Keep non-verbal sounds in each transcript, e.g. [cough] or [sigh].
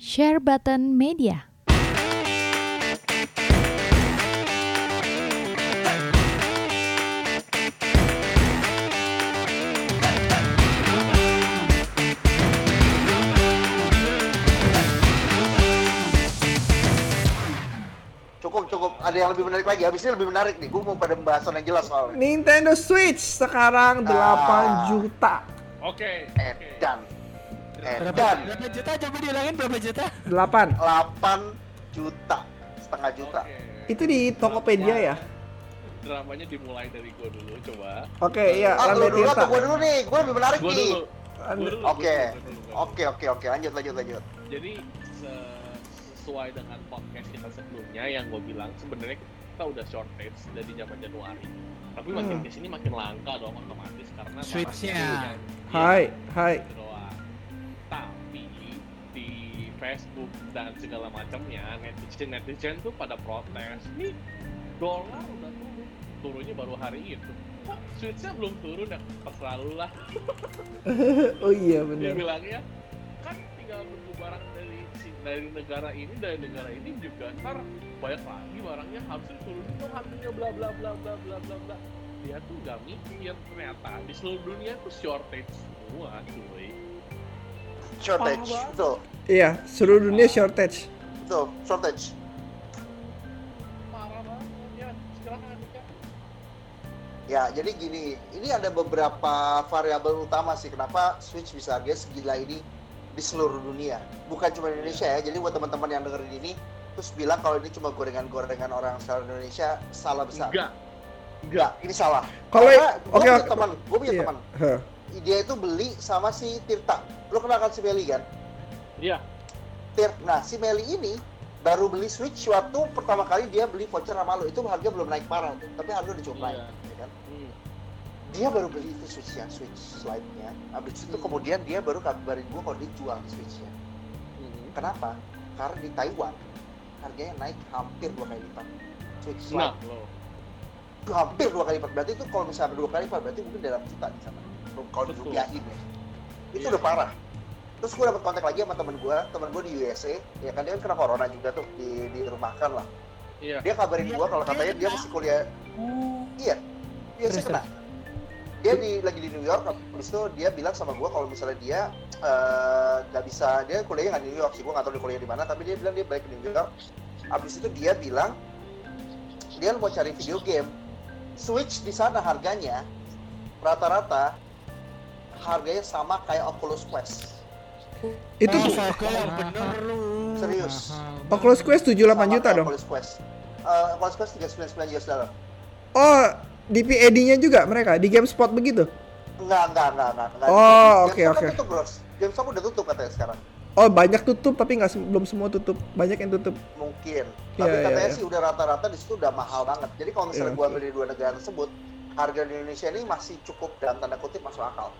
Share Button Media. Cukup cukup ada yang lebih menarik lagi. Habis ini lebih menarik nih. Gue mau pada pembahasan yang jelas soalnya. Nintendo Switch sekarang 8 Ah. juta. Oke. oke. Edan. Berapa, Edan. berapa juta? Coba diulangin berapa juta? 8. 8 juta. Setengah juta. Oke. Itu di Tokopedia ya? Dramanya dimulai dari gue dulu, coba. Oke, iya, Ah, lu dulu atau gue dulu nih? Gue lebih menarik nih. Gua dulu, Oke. gua gua gua. Oke oke oke. Lanjut lanjut lanjut. Jadi se- sesuai dengan podcast kita sebelumnya yang gue bilang sebenarnya kita udah shortage dari zaman Januari. Tapi makin Hmm. ke sini makin langka dong otomatis karena Switch-nya. Hai, hai. Facebook dan segala macamnya netizen netizen tuh pada protes. Nih dolar udah turun, turunnya baru hari itu. Kok Switch-nya belum turun ya? Terserah lu lah. [laughs] Oh iya Dia benar. bilangnya kan tinggal nunggu barang dari dari negara ini dari negara ini juga ntar banyak lagi barangnya harus diturunin dong harganya bla bla bla bla bla bla bla dia tuh nggak mikir ternyata di seluruh dunia tuh shortage semua cuy Shortage. Banget. Betul. Iya, seluruh dunia shortage. Betul. Shortage. parah banget ya Ya, jadi gini, ini ada beberapa variabel utama sih kenapa Switch bisa harganya segila ini di seluruh dunia. Bukan cuma di Indonesia ya. Jadi buat teman-teman yang dengerin ini terus bilang kalau ini cuma gorengan-gorengan orang asal Indonesia, salah besar. enggak Enggak, ini salah. Kalau gue oke teman, gue punya Iya. teman. Heh. Dia itu beli sama si Tirta. Lo kenal kan si Meli kan? iya Tir, nah si Meli ini baru beli Switch waktu pertama kali dia beli voucher sama lo. Itu harga belum naik parah tuh, tapi harga udah cukup Iya. naik. ya kan? hmm. dia baru beli itu switch-nya, switch slide-nya. Habis itu kemudian dia baru kabarin gua kalau dia jual switch-nya. Hmm. Kenapa? Karena di Taiwan harganya naik hampir dua kali lipat. Switch nah lo itu hampir dua kali lipat. Berarti itu kalau misalnya dua kali lipat berarti mungkin dalam juta di sana. Kalau dirupiahin ya. Itu Iya. udah parah. Terus gue dapat kontak lagi sama temen gue, temen gue di USA, ya kan dia kan kena corona juga tuh, di, dirumahkan lah. iya Dia kabarin gue kalau katanya dia masih kuliah, iya, dia sih kena. Dia di, lagi di New York, habis itu dia bilang sama gue kalau misalnya dia eh, nggak bisa, dia kuliahnya nggak di New York sih, gue nggak tahu dia kuliah di mana, tapi dia bilang dia balik ke New York. Habis itu dia bilang dia mau cari video game, Switch di sana harganya rata-rata harganya sama kayak Oculus Quest. Itu Oh, bener lu. Serius. Oculus Quest 78 Sama juta dong. Oculus Quest. Eh, Oculus Quest 399 US dollar. Oh, di PAD-nya juga mereka di GameSpot begitu. Enggak, enggak, enggak, enggak. enggak. Oh, oke, GameStop oke. kan tutup, Bros. GameStop udah tutup katanya sekarang. Oh, banyak tutup tapi nggak belum semua tutup. Banyak yang tutup. Mungkin. Iya, Tapi iya, katanya iya. sih udah rata-rata di situ udah mahal banget. Jadi kalau misalnya Iya, gua di dua negara tersebut, harga di Indonesia ini masih cukup dalam tanda kutip masuk akal.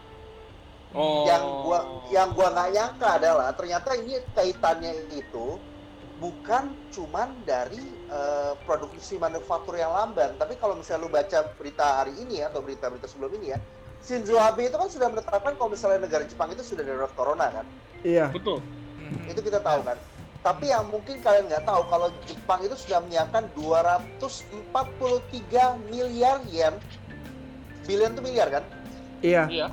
Oh Yang gua yang gua nggak nyangka adalah ternyata ini kaitannya itu bukan cuman dari eh, produksi manufaktur yang lamban, tapi kalau misalnya lu baca berita hari ini ya atau berita-berita sebelum ini ya, Shinzo Abe itu kan sudah menetapkan kalau misalnya negara Jepang itu sudah darurat corona kan. Iya. betul itu kita tahu kan. Tapi yang mungkin kalian nggak tahu kalau Jepang itu sudah menyiapkan 243 miliar yen. Billion itu miliar kan? Iya. iya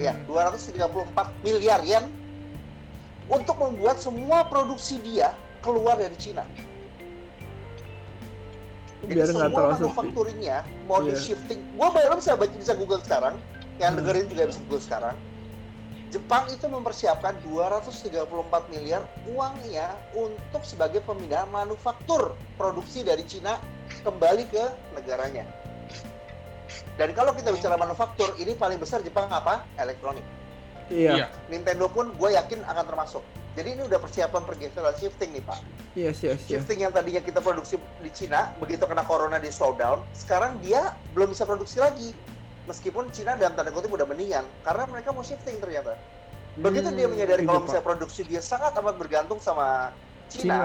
Ya, 234 miliar yen untuk membuat semua produksi dia keluar dari Cina. Jadi Biar semua terlalu sepi. manufacturingnya mau di Iya. shifting. Gua baru bisa baca bisa Google sekarang. Yang Hmm. dengerin juga bisa Google sekarang. Jepang itu mempersiapkan 234 miliar uangnya untuk sebagai pemindahan manufaktur produksi dari Cina kembali ke negaranya. Dan kalau kita bicara manufaktur, ini paling besar Jepang apa? Elektronik. Iya. Nintendo pun gue yakin akan termasuk. Jadi ini udah persiapan pergeseran shifting nih Pak. Yes, yes, yes. Shifting yang tadinya kita produksi di Cina, begitu kena corona di slowdown, sekarang dia belum bisa produksi lagi. Meskipun Cina dalam tanda kutip udah mendingan, karena mereka mau shifting ternyata. Begitu dia Hmm, menyadari itu, kalau Pak. misalnya produksi dia sangat amat bergantung sama Cina, Cina.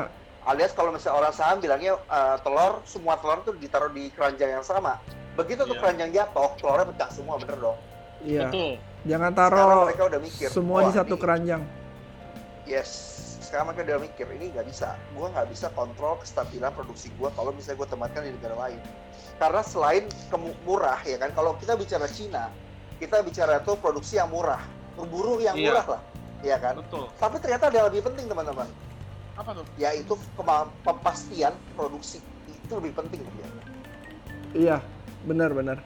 alias kalau misalnya orang saham bilangnya eh, telur, semua telur tuh ditaruh di keranjang yang sama. Begitu tuh Iya. keranjang jatuh, telurnya pecah semua, bener dong. Iya. betul Jangan taruh mereka udah mikir, semua di "Wah, satu keranjang. Yes, sekarang mereka udah mikir ini nggak bisa gue nggak bisa kontrol kestabilan produksi gue kalau misalnya gue tempatkan di negara lain karena selain murah ya kan kalau kita bicara Cina kita bicara tuh produksi yang murah buruh yang Iya. murah lah ya kan betul tapi ternyata ada yang lebih penting teman-teman apa tuh yaitu kema- kepastian produksi itu lebih penting ternyata. Iya, benar-benar.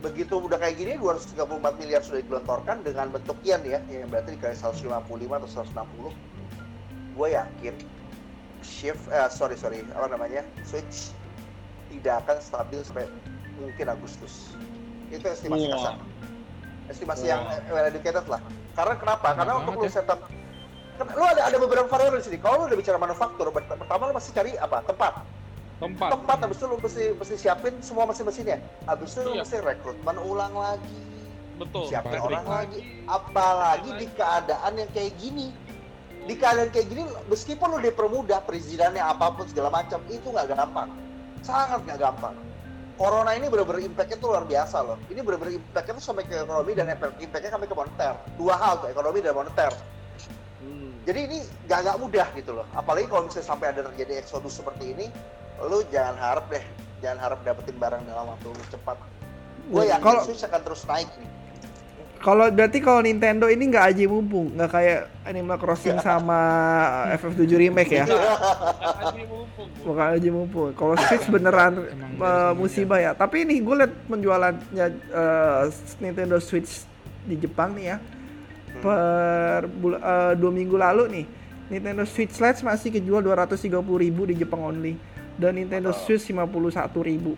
begitu udah kayak gini 234 miliar sudah digelontorkan dengan bentuk yen ya yang berarti dikali 155 atau 160 gue yakin shift eh, sorry sorry apa namanya switch tidak akan stabil sampai mungkin Agustus itu estimasi Wah. kasar estimasi Wah. yang well educated lah karena kenapa karena Banget untuk lu ya. setup lu ada ada beberapa variabel di sini kalau lu udah bicara manufaktur pertama lu pasti cari apa tempat tempat. Tempat habis itu lu mesti mesti siapin semua mesin-mesinnya habis itu lu Iya. mesti rekrutmen ulang lagi. Betul siapin Pabrik orang lagi. apalagi di keadaan yang kayak gini. Di keadaan kayak gini meskipun lu dipermudah perizinannya apa pun segala macam itu nggak gampang. Sangat nggak gampang. Corona ini benar-benar impactnya tuh luar biasa loh. Ini benar-benar impactnya tuh sampai ke ekonomi dan impactnya sampai ke moneter. Dua hal tuh ekonomi dan moneter. Hmm. jadi ini nggak nggak mudah gitu loh. Apalagi kalau misalnya sampai ada terjadi eksodus seperti ini lu jangan harap deh jangan harap dapetin barang dalam waktu cepat gue yakin Kalau Switch akan terus naik nih kalau berarti kalau Nintendo ini nggak aji mumpung, nggak kayak Animal Crossing sama FF7 remake ya. Aji mumpung, Bu. Bukan aji mumpung. Kalau Switch beneran dari musibah ya. Tapi ini gue liat penjualannya eh, Nintendo Switch di Jepang nih ya. Per bul- eh, dua minggu lalu nih, Nintendo Switch Lite masih kejual 230.000 di Jepang only dan Nintendo. Switch 51.000.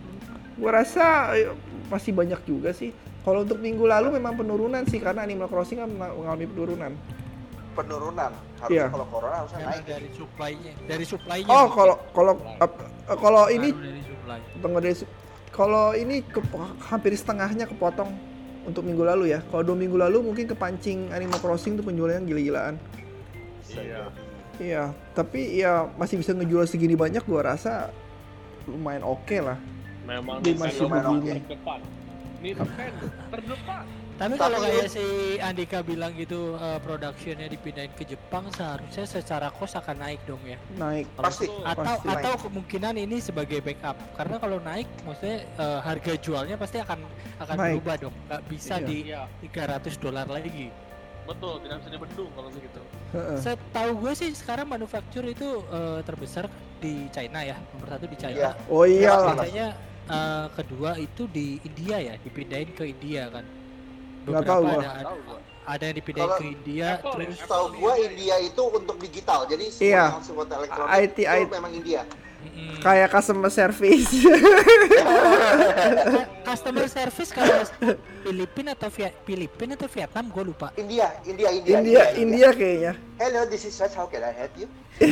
Gue rasa eh, masih banyak juga sih. Kalau untuk minggu lalu memang penurunan sih karena Animal Crossing kan mengalami penurunan. penurunan harusnya Iya. kalau corona harusnya Karena naik dari supply-nya, dari supply-nya. Oh, kalau kalau ap- eh, kalau ini Pengaruh dari supply. tunggu dari kalau ini ke- hampir setengahnya kepotong untuk minggu lalu ya. Kalau dua minggu lalu mungkin kepancing Animal Crossing tuh penjualannya gila-gilaan. Iya. Iya, tapi ya masih bisa ngejual segini banyak gua rasa lumayan oke lah. memang Dia masih memang begini. terdepan Nintendo terdepan Tapi Tapi kalau kayak si Andika bilang gitu eh, productionnya dipindahin ke Jepang seharusnya secara cost akan naik dong ya. Naik. Kalau- Pasti. Atau Pasti atau kemungkinan ini sebagai backup karena kalau naik maksudnya eh, harga jualnya pasti akan akan Naik. berubah dong. Nggak bisa Iya. di iya 300 dolar lagi. Betul tidak bisa dibendung kalau begitu Heeh. Setahu gue sih sekarang manufaktur itu eh, terbesar di China ya. Nomor satu di China. Iya. Oh iyalah. Biasanya eh, kedua itu di India ya, dipindahin ke India kan. Nggak tahu Beberapa gua. ada, Tahu gua. ada yang dipindahin Kalau ke India Apple ya, terus Tahu gua India itu untuk digital, jadi semua Iya. elektronik IT, itu IT. memang India. Kayak customer service. [laughs] Cu- customer service kalau Filipina atau Via- Filipina atau Vietnam gue lupa. India, India, India, India, India kayaknya. Hello, this is Raj. How can I help you? [laughs]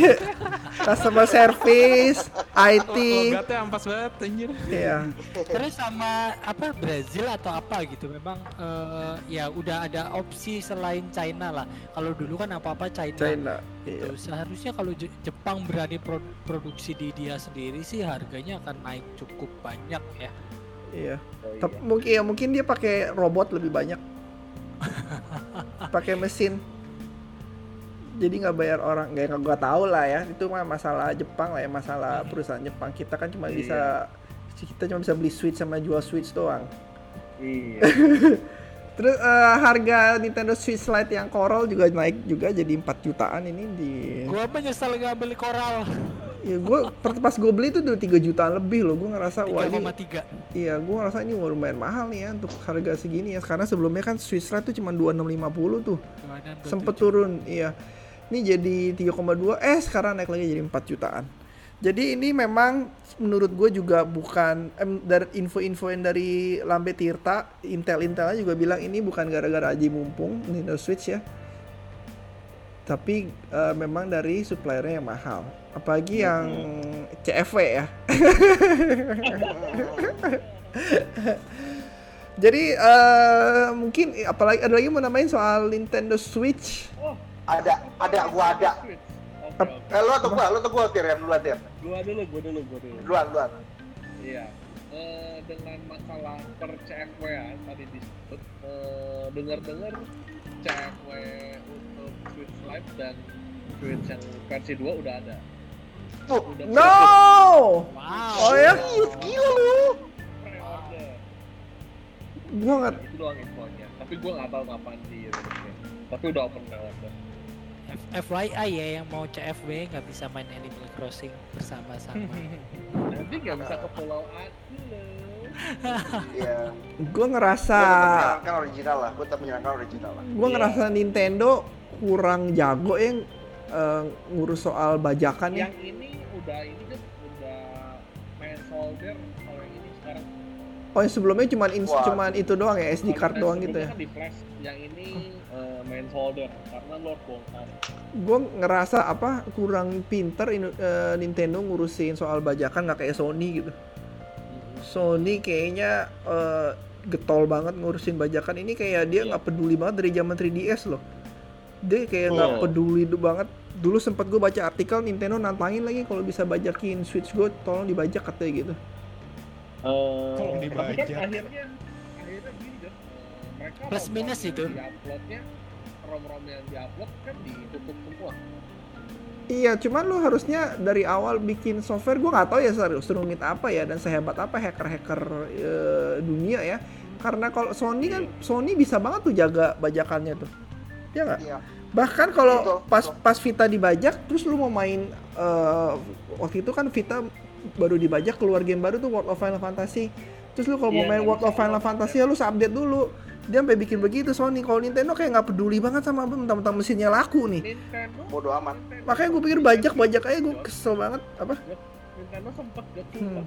Customer service, IT. Logatnya ampas banget anjir. Iya. Terus sama apa Brazil atau apa gitu memang eh, ya udah ada opsi selain China lah. Kalau dulu kan apa-apa China. China. Gitu. Iya. Seharusnya kalau Je- Jepang berani pro- produksi di dia sendiri sih harganya akan naik cukup banyak ya. Iya. Tapi mungkin ya mungkin dia pakai robot lebih banyak. [laughs] pakai mesin. Jadi nggak bayar orang, nggak nggak gua tahu lah ya. Itu mah masalah Jepang lah ya, masalah perusahaan Jepang. Kita kan cuma bisa kita cuma bisa beli Switch sama jual Switch doang. iya [laughs] Terus eh, harga Nintendo Switch Lite yang Coral juga naik juga jadi 4 jutaan ini di Gua menyesal nggak beli koral ya gue pas gue beli itu udah 3 jutaan lebih loh gue ngerasa wah ini 3,3. Iya, gua ngerasa ini lumayan mahal nih ya untuk harga segini ya. Karena sebelumnya kan Swiss Lite tuh cuma 2650 tuh. Sempet turun, iya. Ini jadi 3,2 eh sekarang naik lagi jadi 4 jutaan. Jadi ini memang menurut gue juga bukan em, dari info-info yang dari Lambe Tirta, Intel-Intelnya juga bilang ini bukan gara-gara aji mumpung Nintendo Switch ya. Tapi eh, memang dari suppliernya yang mahal. Apalagi yang CFW ya. [laughs] Jadi eh mungkin apalagi ada lagi mau namain soal Nintendo Switch. Ada, ada, gua ada. Oke, oke. Eh, lu atau gua, lu atau gua Tir, yang duluan Tir. Gua dulu, gua dulu, gua dulu. Duluan, duluan. Iya. Eh, dengan masalah per CFW ya, tadi disebut eh, dengar-dengar CFW untuk Switch Lite dan Switch yang versi 2 udah ada. Tuh, Udah No! Wow. Oh ya? gila lu. Gua nggak Itu doang infonya. Tapi gua nggak tahu kapan dirilisnya. Tapi udah open pre-order. F- FYI ya yang mau CFW nggak bisa main Animal Crossing bersama-sama. [laughs] Nanti nggak bisa ke pulau loh. Iya. gua ngerasa Gue tetap menyarankan original lah. Gue tetap menyarankan original lah. gua Iya. ngerasa Nintendo kurang jago yang eh, ngurus soal bajakan ya. Yang ini udah ini kan udah main soldier kalau yang ini sekarang Oh, yang sebelumnya cuman ins- Wah. cuman itu doang ya, SD card doang gitu ya. kan di flash yang ini eh, main soldier karena Lord bongkar Gue ngerasa apa kurang pinter eh, Nintendo ngurusin soal bajakan nggak kayak Sony gitu. Sony kayaknya eh, getol banget ngurusin bajakan ini kayak dia Iya. nggak peduli banget dari zaman 3DS loh. Dia kayak nggak Oh. peduli du- banget. Dulu sempat gue baca artikel Nintendo nantangin lagi kalau bisa bajakin Switch gue tolong dibajak katanya gitu. Eh, Tolong tapi dibajak. kan akhirnya akhirnya gini kan mereka Plus minus itu. diuploadnya rom-rom yang diupload kan ditutup semua Iya, cuman lu harusnya dari awal bikin software gue nggak tahu ya ser- serumit apa ya dan sehebat apa hacker-hacker eh, dunia ya. Karena kalau Sony kan Sony bisa banget tuh jaga bajakannya tuh. Ya nggak? Iya. Bahkan kalau pas pas Vita dibajak terus lu mau main eh, waktu itu kan Vita baru dibajak keluar game baru tuh World of Final Fantasy. Terus lu kalau mau Iya, main World of Final. Fantasy ya lu update dulu. Dia sampai bikin begitu Sony. Kalau Nintendo kayak nggak peduli banget sama mentang-mentang mesinnya laku nih. Nintendo Bodo amat. Makanya gue pikir bajak-bajak aja gue kesel banget apa? Nintendo sempet gak Hmm.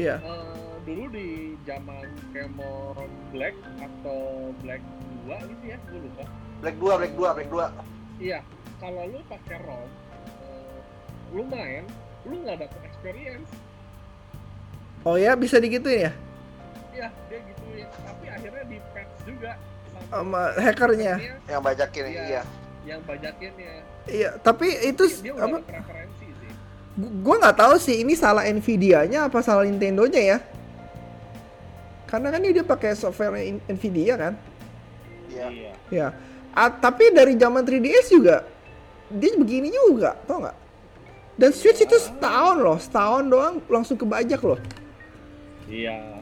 Iya. Eh, dulu di zaman Cameron Black atau Black 2 gitu ya, gue lupa. Black 2, Black 2, Black 2. Iya, kalau lu pakai ROM, eh, lu main, lu nggak dapet experience. Oh ya bisa digituin ya Iya, dia gituin. Tapi akhirnya di patch juga sama hackernya. patchnya Yang bajakin Iya. iya. yang bajakinnya. Iya, tapi itu Dia apa? udah ada preferensi sih. gu- Gua nggak tahu sih ini salah Nvidia-nya apa salah Nintendo-nya ya. Karena kan dia pakai software Nvidia kan. Iya. Iya. Ya. Ah, tapi dari zaman 3DS juga dia begini juga, tau nggak? Dan Switch itu setahun loh, setahun doang langsung kebajak loh. Iya.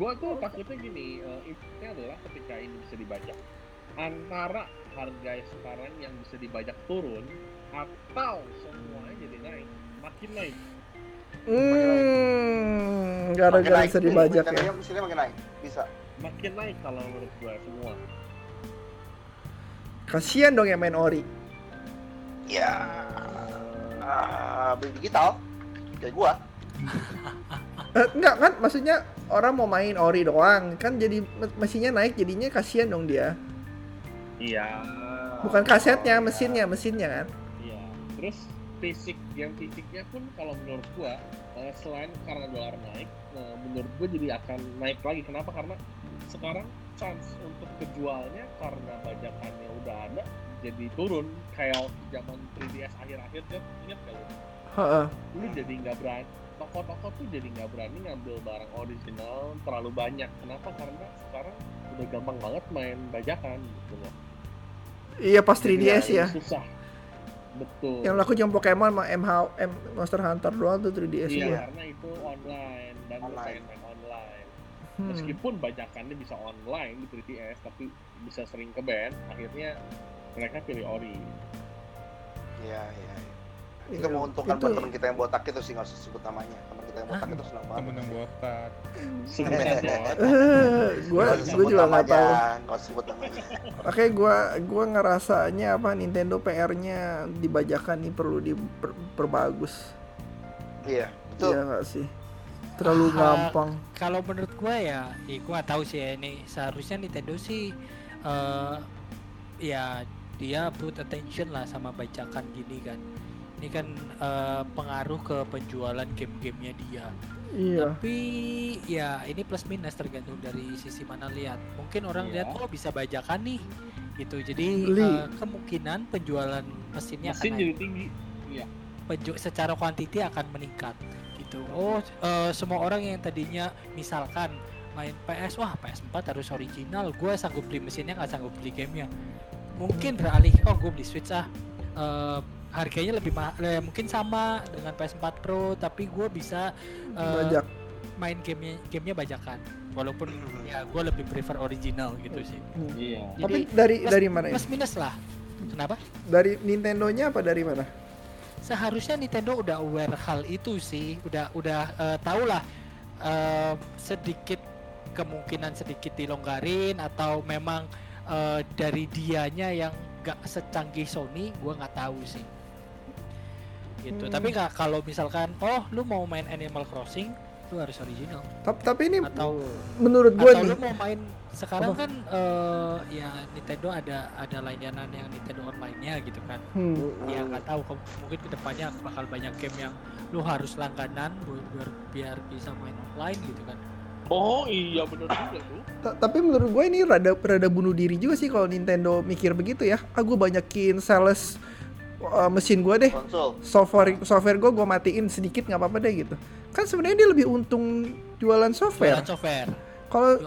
Gua tuh takutnya gini, eh, intinya adalah ketika ini bisa dibajak antara harga sekarang yang bisa dibajak turun atau semuanya jadi naik, makin naik. Hmm, Makin gara-gara naik. bisa dibajak ya. Nintendo-nya mesinnya makin naik. Bisa. Makin naik kalau menurut gua semua. Kasihan dong yang main ori. Ya. Ah, beli digital. Kayak gua. Eh, enggak kan maksudnya orang mau main ori doang kan jadi me- mesinnya naik jadinya kasihan dong dia Iya. bukan kasetnya mesinnya mesinnya kan Iya. Terus fisik game fisiknya pun kalau menurut gua eh, selain karena dolar naik, eh, menurut gua jadi akan naik lagi. Kenapa? Karena sekarang chance untuk kejualnya karena bajakannya udah ada jadi turun kayak zaman 3DS akhir-akhir kan lu? Heeh. Lu jadi nggak berani toko-toko tuh jadi nggak berani ngambil barang original terlalu banyak. Kenapa? Karena sekarang udah gampang banget main bajakan gitu loh. iya pas Jadi 3DS ya Susah. Betul. yang laku cuma Pokemon sama MH M Monster Hunter doang tuh 3DS Iya, ya karena itu online dan Online. main online. Hmm. Meskipun bajakannya bisa online di 3DS, tapi bisa sering ke band, akhirnya mereka pilih ori. Iya, iya. Iya, Itu menguntungkan itu- buat teman kita yang botak itu sih nggak usah sebut namanya. Teman kita yang botak itu senang banget. temen yang botak saja. Eh, [laughs] usah gua sebut juga nggak tahu Nggak usah sebut namanya. Oke, gua gua ngerasanya apa Nintendo PR-nya dibajakan nih perlu diperbagus. Iya, betul. Iya nggak sih? Terlalu Ah, gampang. Kalau menurut gua ya, ya gua nggak tahu sih ya ini seharusnya Nintendo sih eh ya dia put attention lah sama bajakan gini kan. Ini kan eh, pengaruh ke penjualan game-gamenya dia. Iya. Tapi ya ini plus minus tergantung dari sisi mana lihat. Mungkin orang Iya. lihat oh bisa bajakan nih gitu. Jadi Beli. eh, kemungkinan penjualan mesinnya akan Mesin naik jadi tinggi. penju secara kuantiti akan meningkat gitu. Oh, eh, semua orang yang tadinya misalkan main PS, wah PS4 harus original, gue sanggup beli mesinnya nggak sanggup beli gamenya. Mungkin beralih, oh gue beli Switch ah, Eh, harganya lebih mahal eh, mungkin sama dengan PS4 Pro tapi gue bisa eh, Bajak. main gamenya gamenya bajakan walaupun ya gue lebih prefer original gitu sih Iya. Tapi Jadi, dari plus- dari mana ya? plus minus lah kenapa Dari Nintendo-nya apa dari mana? seharusnya Nintendo udah aware hal itu sih udah udah eh, tahu lah eh, sedikit kemungkinan sedikit dilonggarin atau memang eh, dari dianya yang gak secanggih Sony gua nggak tahu sih gitu Hmm. tapi nggak kalau misalkan oh lu mau main Animal Crossing lu harus original Tapi, tapi ini atau menurut gue atau nih lu mau main sekarang Apa? kan eh, ya Nintendo ada ada layanan yang Nintendo Online-nya gitu kan hmm, ya nggak tahu mungkin ke depannya bakal banyak game yang lu harus langganan biar biar bisa main online gitu kan Oh iya bener juga tuh. ta- tapi menurut gue ini rada rada bunuh diri juga sih kalau Nintendo mikir begitu ya. Ah gue banyakin sales uh, mesin gue deh. konsol Software software gue gue matiin sedikit nggak apa-apa deh gitu. Kan sebenarnya dia lebih untung jualan software. jualan software Kalau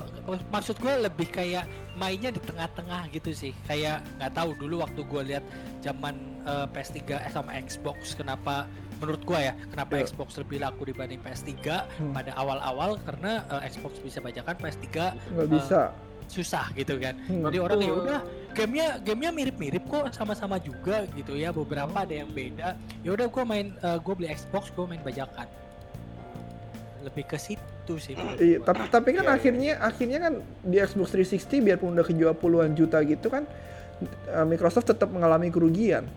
maksud gue lebih kayak mainnya di tengah-tengah gitu sih kayak nggak tahu dulu waktu gue lihat zaman eh, PS3 sama Xbox kenapa menurut gue ya kenapa Iya. Xbox lebih laku dibanding PS3 Hmm. pada awal-awal karena eh, Xbox bisa bajakan PS3 nggak bisa. Susah gitu kan Hmm. jadi orang ya udah gamenya gamenya mirip-mirip kok sama-sama juga gitu ya beberapa ada yang beda ya udah gue main gue beli Xbox gue main bajakan lebih ke situ sih Iya, tapi tapi kan Iya, iya. akhirnya akhirnya kan di Xbox 360 biarpun udah kejual puluhan juta gitu kan uh, Microsoft tetap mengalami kerugian.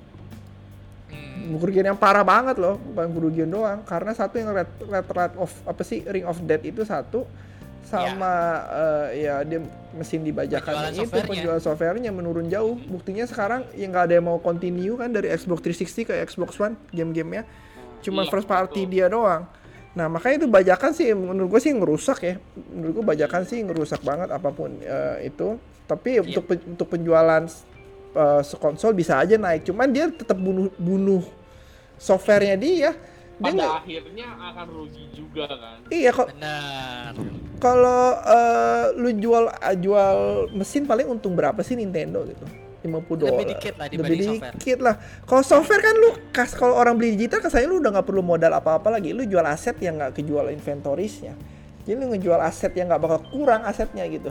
Hmm. Kerugian yang parah banget loh, bukan kerugian doang. Karena satu yang red, red, red of apa sih Ring of Death itu satu sama eh, ya dia mesin dibajakan Penjualan itu softwarenya. penjualan softwarenya menurun jauh. Buktinya sekarang yang nggak ada yang mau continue kan dari Xbox 360 ke Xbox One game-gamenya cuma Iya, first party betul. dia doang. Nah makanya itu bajakan sih menurut gue sih ngerusak ya. Menurut gue bajakan sih ngerusak banget apa pun eh, itu. Tapi Iya. untuk pen- untuk penjualan eh, sekonsol bisa aja naik. Cuman dia tetap bunuh bunuh softwarenya dia. Pada akhirnya akan rugi juga kan. iya kok benar kalau eh, lu jual jual mesin paling untung berapa sih Nintendo gitu? 50 dolar. lebih dikit lah Lebih software dikit lah. Kalau software kan lu kas kalau orang beli digital kesannya lu udah nggak perlu modal apa-apa lagi. Lu jual aset yang nggak kejual inventoriesnya. Jadi lu ngejual aset yang nggak bakal kurang asetnya gitu.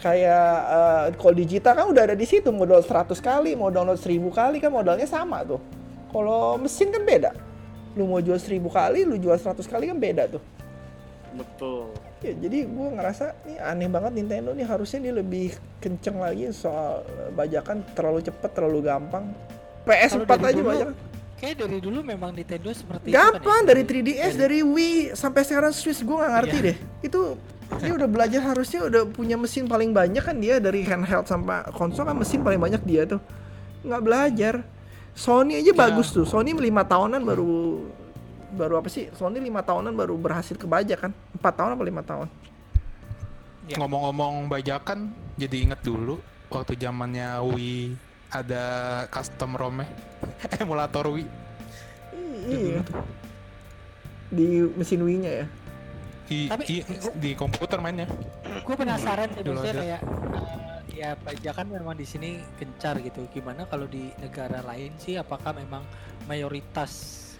Kayak eh, kalau digital kan udah ada di situ modal 100 kali, mau download 1000 kali kan modalnya sama tuh. Kalau mesin kan beda. Lu mau jual 1000 kali, lu jual 100 kali kan beda tuh. Betul. Ya, jadi gue ngerasa nih aneh banget Nintendo nih harusnya dia lebih kenceng lagi soal eh, bajakan terlalu cepet, terlalu gampang. PS4 Kalau dari aja dulu, bajakan. kayak dari dulu memang Nintendo seperti Gampang itu kan ya? dari 3DS, dari Wii sampai sekarang Switch gue nggak ngerti Iya. deh. Itu dia udah belajar harusnya udah punya mesin paling banyak kan dia dari handheld sampai konsol kan mesin paling banyak dia tuh. Nggak belajar. Sony aja Ya. bagus tuh. Sony lima tahunan baru baru apa sih? Sony lima tahunan baru berhasil kebajak kan? Empat tahun apa lima tahun? Ya. Ngomong-ngomong bajakan, jadi inget dulu waktu zamannya Wii ada custom ROM [laughs] emulator Wii. Iya. Di mesin Wii-nya ya. I, Tapi- i- di komputer mainnya. gue penasaran sih kayak ya bajakan memang di sini gencar gitu. Gimana kalau di negara lain sih apakah memang mayoritas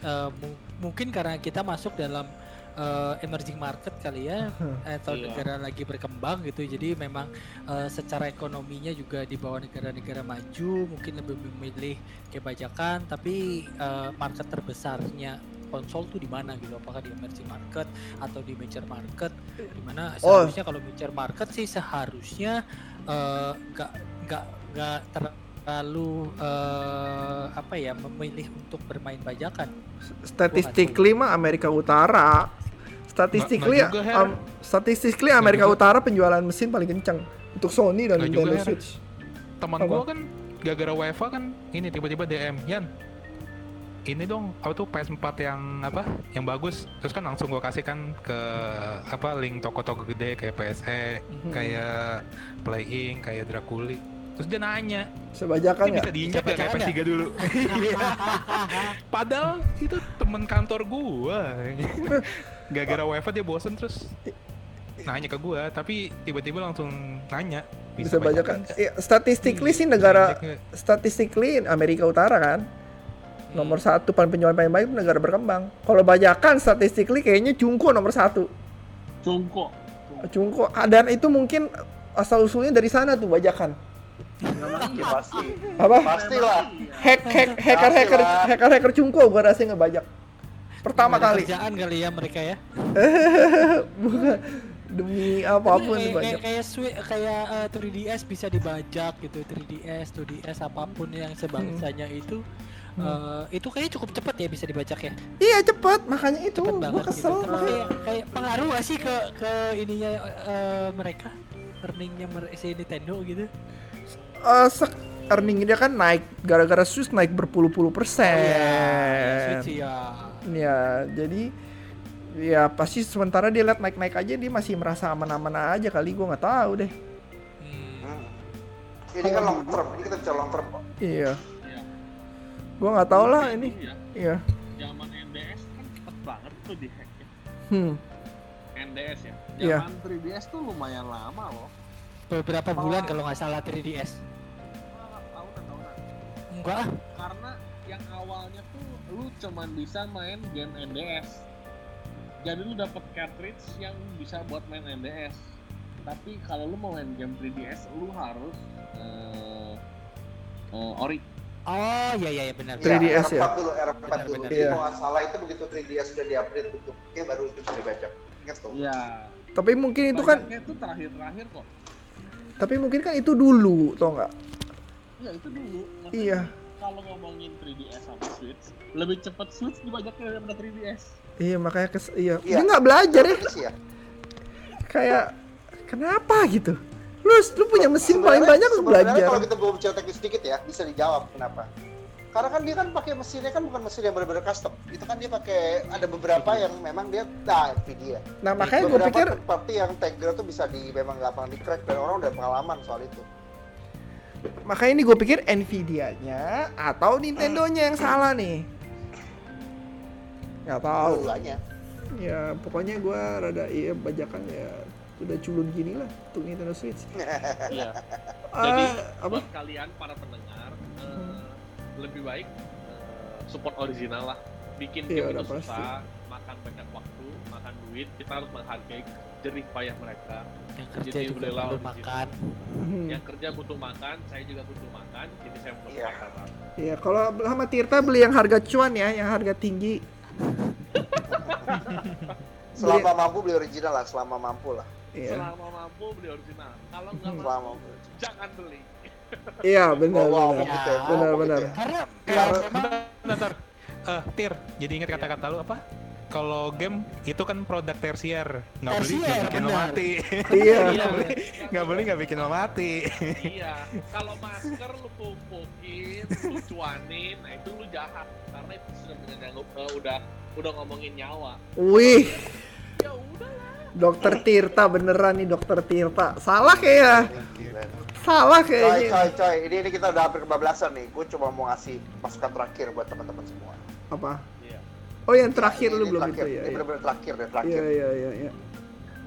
eh, mu- mungkin karena kita masuk dalam eh, emerging market kali ya [laughs] atau Iya. negara lagi berkembang gitu. Jadi memang eh, secara ekonominya juga di bawah negara-negara maju mungkin lebih memilih kayak bajakan tapi eh, market terbesarnya konsol tuh di mana gitu? Apakah di emerging market atau di major market? Di mana Oh. seharusnya kalau major market sih seharusnya eh, nggak nggak nggak terlalu eh, apa ya memilih untuk bermain bajakan Statistically mah Amerika Utara. Statistically Her. um, statistically Amerika juga. Utara penjualan mesin paling kencang untuk Sony dan Nintendo. Switch. Teman gua kan gara-gara WiFi kan ini tiba-tiba DM, "Yan, ini dong apa tuh PS4 yang apa yang bagus terus kan langsung gua kasih kan ke apa link toko-toko gede kayak PSE Hmm. kayak Playing kayak Draculi terus dia nanya Sebajakan ini ya? bisa diinjak Bisa gak kayak bajakan PS3 dulu Iya. [laughs] padahal itu temen kantor gua [laughs] gara-gara wifi dia bosen terus nanya ke gua tapi tiba-tiba langsung nanya Bisa bajakan. nggak? Ya, statistically Iya, sih negara injek nggak? statistically Amerika Utara kan. Nomor satu paling penjualan paling baik itu negara berkembang. Kalau bajakan statistically kayaknya Cungko nomor satu. Cungko. Cungko dan itu mungkin asal usulnya dari sana tuh bajakan. Ya, pasti. Apa? Pastilah. Hack hack hacker hacker hacker hacker Cungko gua rasa ngebajak. Pertama kali. kerjaan kali ya mereka ya [laughs] Bukan demi apa pun kayak, kayak, kayak, eh, 3DS bisa dibajak gitu 3DS 2DS apa pun yang sebangsanya itu eh, itu kayaknya cukup cepat ya bisa dibajak ya Iya cepet, makanya itu cepet gua kesel. gitu. Tapi kayak, kayak pengaruh gak sih ke ke ininya eh, mereka earningnya si Nintendo gitu sek- earning dia kan naik gara-gara Switch naik berpuluh-puluh persen. ya, Switch ya Ya, jadi ya pasti sementara dia lihat naik-naik aja dia masih merasa aman-aman aja kali gua nggak tahu deh. Hmm. Hmm. Ini kan long term, ini kita bicara long term kok. Iya, Gua nggak tahu lah ini. ya Iya. zaman NDS kan cepet banget tuh di hack ya. Hmm. NDS ya. Iya. zaman 3DS tuh lumayan lama loh. Beberapa bulan kalau nggak salah 3DS tahunan tahunan enggak ah. Karena yang awalnya tuh lu cuman bisa main game NDS jadi lu dapet cartridge yang bisa buat main NDS tapi kalau lu mau main game 3DS lu harus eh eh, ori oh iya iya iya, benar Iya. 3DS ya? R4 dulu, R4 dulu. Benar-benar. Jadi Iya. kalau nggak salah itu begitu 3DS sudah di-upgrade bentuknya baru itu bisa dibaca. Ingat tuh? iya Tapi mungkin itu kan, tuh terakhir-terakhir kok tapi mungkin kan itu dulu, tau nggak? iya itu dulu Maksudnya Iya. kalau ngomongin 3DS sama Switch lebih cepet Switch dibajaknya daripada 3DS Iya makanya kes, iya. Iya. Dia nggak belajar ya, ya. kayak kenapa gitu? Lu, lu punya mesin paling banyak lu sebenarnya belajar. Kalau kita bicara teknis sedikit ya, bisa dijawab kenapa. Karena kan dia kan pakai mesinnya kan bukan mesin yang benar-benar custom. Itu kan dia pakai ada beberapa yang memang dia nah Nvidia. Nah makanya gue pikir seperti yang Tegra tuh bisa di memang gampang di crack dan orang udah pengalaman soal itu. makanya ini gue pikir Nvidia-nya atau Nintendo-nya yang salah nih. Nggak tahu. Ya pokoknya gue rada iya bajakan ya udah culun gini lah untuk Nintendo Switch. [laughs] iya Ah, Jadi apa? buat kalian para pendengar eh, lebih baik eh, support original lah. Bikin Iya, game udah itu pasti. susah, makan banyak waktu, makan duit. Kita harus menghargai jerih payah mereka. yang kerja Jadi juga original. makan Hmm. Yang kerja butuh makan, saya juga butuh makan. Jadi saya butuh Iya. makan. Iya, kalau sama Tirta beli yang harga cuan ya, yang harga tinggi. Selama mampu beli original lah, selama mampu lah. Iya. Selama mampu beli original. Kalau nggak Hmm. Selama mampu, mampu. jangan beli. Iya, benar Oh, benar. ya. Benar benar. karena Eh, kalau memang. Eh, Tir, jadi ingat kata-kata lu apa? Kalau game itu kan produk tersier, nggak beli nggak bikin lo mati. [laughs] Iya. [laughs] Nggak beli, nggak beli nggak bikin lo mati. iya. Kalau masker lu pumpukin, lu cuanin, nah itu lu jahat. Karena itu sudah menyanggup, eh, udah udah ngomongin nyawa. Wih, Ya udah Dokter Tirta beneran nih Dokter Tirta. Salah kayak salah Coy, kayaknya. coy, coy. Ini, ini kita udah hampir kebablasan nih. Gue cuma mau ngasih masukan terakhir buat teman-teman semua. Apa? Iya. Oh, yang terakhir Ini- lu ini belum terakhir. itu ya. Ini Iya, benar-benar terakhir deh, terakhir. iya, iya, iya. iya.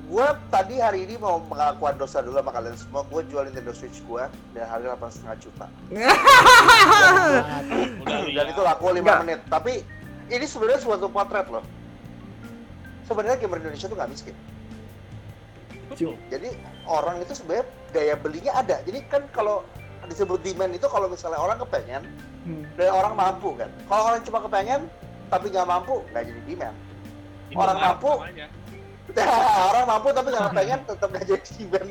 Gue tadi hari ini mau mengakuan dosa dulu sama kalian semua. Gue jual Nintendo Switch gue dan harga 8,5 juta. Udah [laughs] Dan itu laku 5 Enggak. menit. Tapi ini sebenarnya suatu potret loh. Sebenarnya gamer Indonesia tuh nggak miskin. Betul. Jadi orang itu sebenarnya daya belinya ada. Jadi kan kalau disebut demand itu kalau misalnya orang kepengen Hmm. dan orang mampu kan. Kalau orang cuma kepengen tapi nggak mampu nggak jadi demand. Orang Indomaret mampu. [laughs] orang mampu tapi nggak kepengen tetap nggak jadi demand.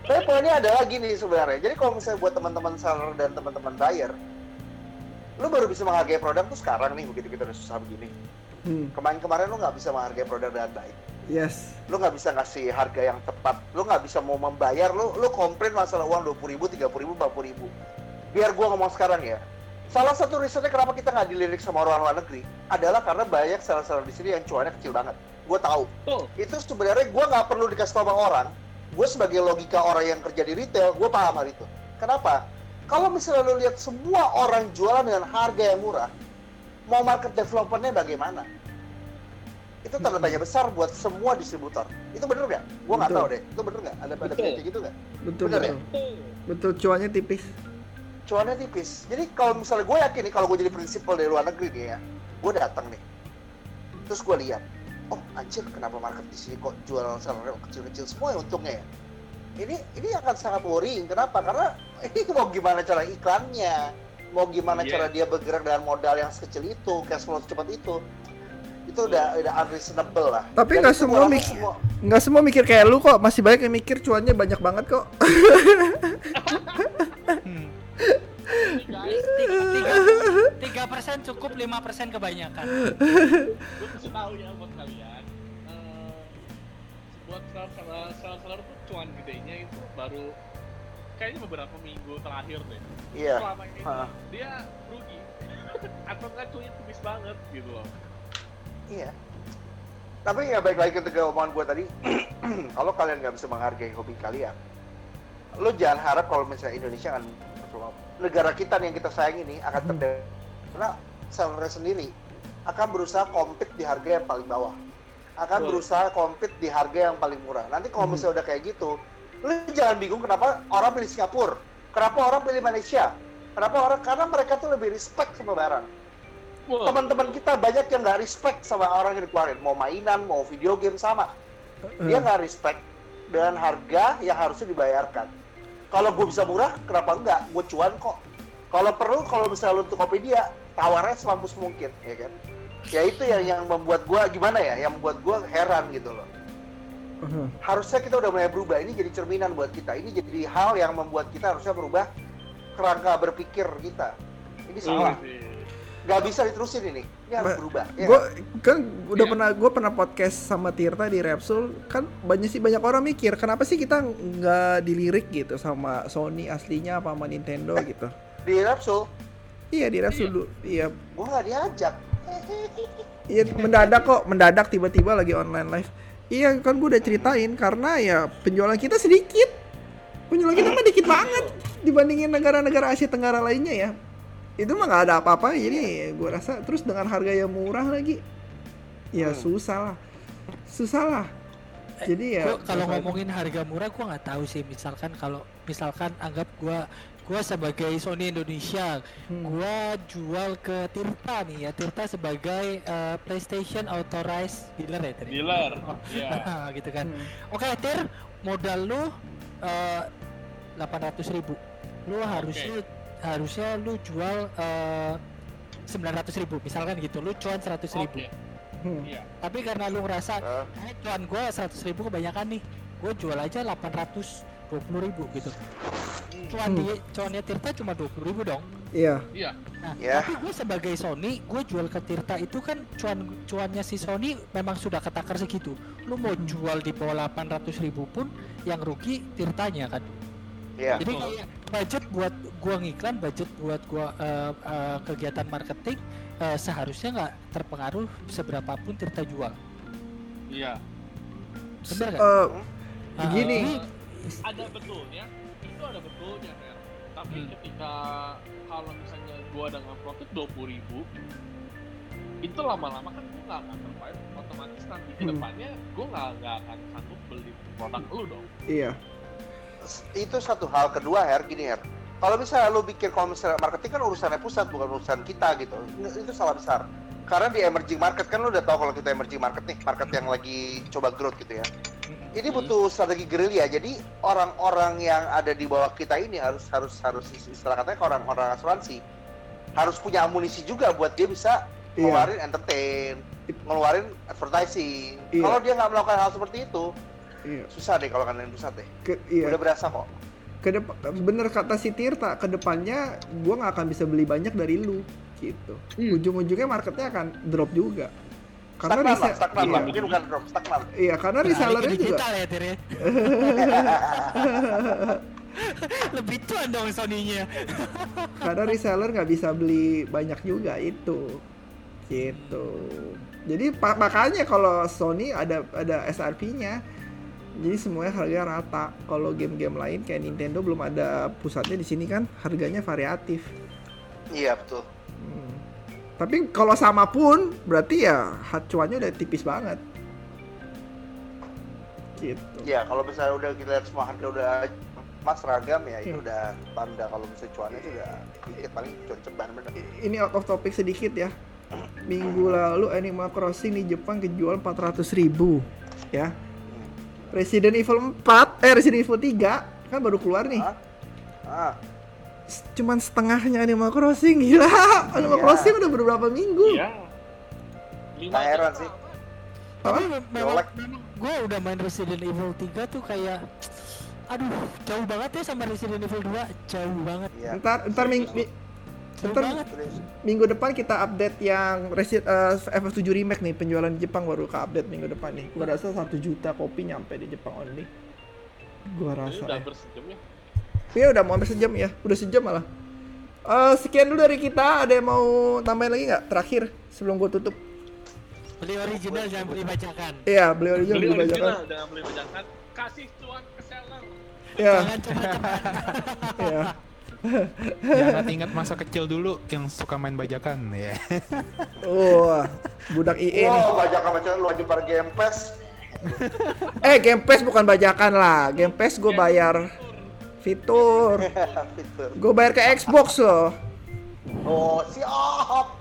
Tapi poinnya adalah gini sebenarnya. Jadi kalau misalnya buat teman-teman seller dan teman-teman buyer, lu baru bisa menghargai produk tuh sekarang nih begitu kita udah susah begini. Hmm. Kemarin-kemarin lu nggak bisa menghargai produk dengan baik. Yes. lu nggak bisa ngasih harga yang tepat. Lu nggak bisa mau membayar. Lu lu komplain masalah uang dua puluh ribu tiga puluh ribu empat puluh ribu. Biar gua ngomong sekarang ya. Salah satu risetnya kenapa kita nggak dilirik sama orang luar negeri adalah karena banyak seller-seller di sini yang cuannya kecil banget. Gue tahu. Betul. itu sebenarnya gua nggak perlu dikasih tahu sama orang. Gue sebagai logika orang yang kerja di retail gue paham hal itu. Kenapa? Kalau misalnya lu lihat semua orang jualan dengan harga yang murah mau market developmentnya bagaimana itu tanda tanya besar buat semua distributor itu bener nggak gue nggak Betul. tahu deh itu bener nggak ada ada Betul. kayak gitu nggak Betul Bener ya? betul. Betul cuannya tipis. cuannya tipis. Jadi kalau misalnya gue yakin nih kalau gue jadi prinsipal dari luar negeri nih ya, gue datang nih, terus gue lihat, oh anjir kenapa market di sini kok jual seller kecil-kecil semua ya untungnya ya? Ini ini akan sangat worrying. Kenapa? Karena [laughs] ini mau gimana cara iklannya, mau gimana Iya. cara dia bergerak dengan modal yang sekecil itu, cash flow secepat itu, itu udah udah unreasonable lah. Tapi nggak semua gua rasa mik- semua- Nggak semua mikir kayak lu kok, masih banyak yang mikir cuannya banyak banget kok. Tiga persen cukup, lima persen kebanyakan. gue kasih tahu ya buat kalian eh, buat seller seller seller tuh cuan gedenya itu baru kayaknya beberapa minggu terakhir deh Iya. selama ini Ha. dia rugi [laughs] atau enggak cuannya tipis banget gitu loh Iya. Tapi ya baik lagi ke omongan gue tadi, [clears throat] kalau kalian nggak bisa menghargai hobi kalian, lo jangan harap kalau misalnya Indonesia kan negara kita yang kita sayang ini akan terdampak karena seller sendiri akan berusaha compete di harga yang paling bawah, akan berusaha compete di harga yang paling murah. Nanti kalau Hmm. misalnya udah kayak gitu, lo jangan bingung kenapa orang pilih Singapura, kenapa orang pilih Malaysia, kenapa orang karena mereka tuh lebih respect sama barang teman-teman kita banyak yang nggak respect sama orang yang dikeluarin. Mau mainan mau video game sama. Dia nggak respect dengan harga yang harusnya dibayarkan. Kalau gue bisa murah kenapa enggak? Gue cuan kok. Kalau perlu kalau misalnya lu untuk Tokopedia tawarnya semampus mungkin ya kan? Ya itu yang yang membuat gue gimana ya? Yang membuat gue heran gitu loh. Harusnya kita udah mulai berubah. Ini jadi cerminan buat kita. Ini jadi hal yang membuat kita harusnya berubah kerangka berpikir kita. Ini salah. Iya nggak bisa diterusin ini. Ini harus Ma- berubah ya gue kan? udah Iya. pernah gue pernah podcast sama Tirta di Repsol kan banyak sih banyak orang mikir kenapa sih kita nggak dilirik gitu sama Sony aslinya apa sama Nintendo gitu? di Repsol iya di Repsol Iya. dulu iya. Gue nggak diajak. Iya mendadak kok mendadak tiba-tiba lagi online live. Iya kan gue udah ceritain karena ya penjualan kita sedikit. Penjualan kita mah dikit banget dibandingin negara-negara Asia Tenggara lainnya ya itu mah nggak ada apa-apa jadi gue rasa. Terus dengan harga yang murah lagi ya Hmm. susah lah. Susah lah. Jadi ya kalau ngomongin harga murah gua nggak tahu sih. Misalkan kalau misalkan anggap gua gua sebagai Sony Indonesia Hmm. gua jual ke Tirta nih ya. Tirta sebagai eh, PlayStation authorized dealer ya tadi dealer Oh, [laughs] ya gitu kan. Hmm. oke Tir modal lu eh, delapan ratus ribu. Lu harusnya harusnya lu jual sembilan ratus ribu. Misalkan gitu lu cuan seratus ribu. Hmm. iya. Tapi karena lu ngerasa Eh, Eh, cuan gue 100 ribu kebanyakan nih gue jual aja 820 ribu gitu. Cuan Hmm. di cuannya Tirta cuma 20 ribu dong. Iya. Iya. Nah Ya. tapi gue sebagai Sony gue jual ke Tirta itu kan cuan cuannya si Sony memang sudah ketakar segitu. Lu mau Hmm. jual di bawah 800 ribu pun yang rugi Tirtanya kan Iya. jadi kayak budget buat gua ngiklan budget buat gua eh, eh, kegiatan marketing eh, seharusnya nggak terpengaruh seberapapun Tirta jual iya bener nggak? Eh, Ah, gini. ini ada betulnya itu ada betulnya Fer tapi Hmm. ketika kalau misalnya gua dengan profit dua ribu itu lama-lama kan gua nggak akan survive otomatis nanti ke Hmm. depannya gua nggak nggak akan sanggup beli produk lu dong iya itu satu hal kedua Her. Gini Her. Kalau misalnya lu pikir kalau misalnya marketing kan urusannya pusat bukan urusan kita gitu. Itu salah besar. Karena di emerging market kan lu udah tahu kalau kita emerging market nih market yang lagi coba growth gitu ya. Ini butuh strategi gerilya. Jadi orang-orang yang ada di bawah kita ini harus harus harus istilah katanya ke orang-orang asuransi harus punya amunisi juga buat dia bisa iya. ngeluarin entertain ngeluarin advertising. Iya. kalau dia nggak melakukan hal seperti itu iya. Susah deh kalau kalian pusat deh. Ke- iya. Udah berasa kok. Ke depan bener kata si Tirta ke depannya gua nggak akan bisa beli banyak dari lu gitu. Hmm. ujung-ujungnya marketnya akan drop juga. Karena stagnan lah, stagnan lah. iya, Mungkin bukan drop, stagnan. iya karena ke resellernya juga digital ya Tir ya? [laughs] Lebih tuan dong Sony-nya. [laughs] Karena reseller nggak bisa beli banyak juga itu. Gitu. Jadi makanya kalau Sony ada ada SRP-nya jadi semuanya harga rata. Kalau game-game lain kayak Nintendo belum ada pusatnya di sini kan harganya variatif. Iya betul. Hmm. tapi kalau sama pun berarti ya cuannya udah tipis banget. Gitu. Iya kalau misalnya udah kita lihat semua harga udah mas seragam ya itu Iya. udah tanda kalau misalnya cuannya itu udah dikit paling cuan ceban bener. Ini out of topic sedikit ya. Minggu lalu Animal Crossing di Jepang kejual 400 ribu ya Resident Evil 4 eh Resident Evil 3 kan baru keluar nih ah S- cuman setengahnya Animal Crossing gila [laughs] Animal Iya. Crossing udah beberapa minggu Iya. Heran juta, sih. Pak. Tapi Apa? memang, memang gue udah main Resident Evil 3 tuh kayak aduh jauh banget ya sama Resident Evil 2 jauh banget iya ntar ntar ming, mi- jauh Ntar- banget Terus, minggu depan kita update yang Resident uh, FF7 remake nih penjualan di Jepang baru ke update minggu depan nih gua rasa satu juta kopi nyampe di Jepang only gua Ini rasa udah ya. bersejam ya. Iya udah mau hampir sejam ya, udah sejam malah. Eh sekian dulu dari kita. Ada yang mau tambahin lagi nggak? Terakhir sebelum gue tutup. beli original jangan beli bajakan Iya, beli original Beli beli bajakan. original, jangan beli bajakan. Kasih cuan ke seller. Iya, jangan cepat-cepat iya. [laughs] Jangan ingat masa kecil dulu yang suka main bajakan ya. [laughs] Wah, budak IE nih. wow bajakan bajakan lu aja pada game pass [laughs] Eh, Game Pass bukan bajakan lah. Game Pass gue bayar fitur. fitur Gue bayar ke Xbox loh. oh siap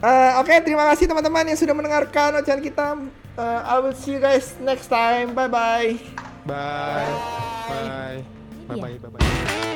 Eh, Oke, terima kasih teman-teman yang sudah mendengarkan ocehan kita. Eh, I will see you guys next time. Bye bye. Bye. Bye. Bye bye bye bye.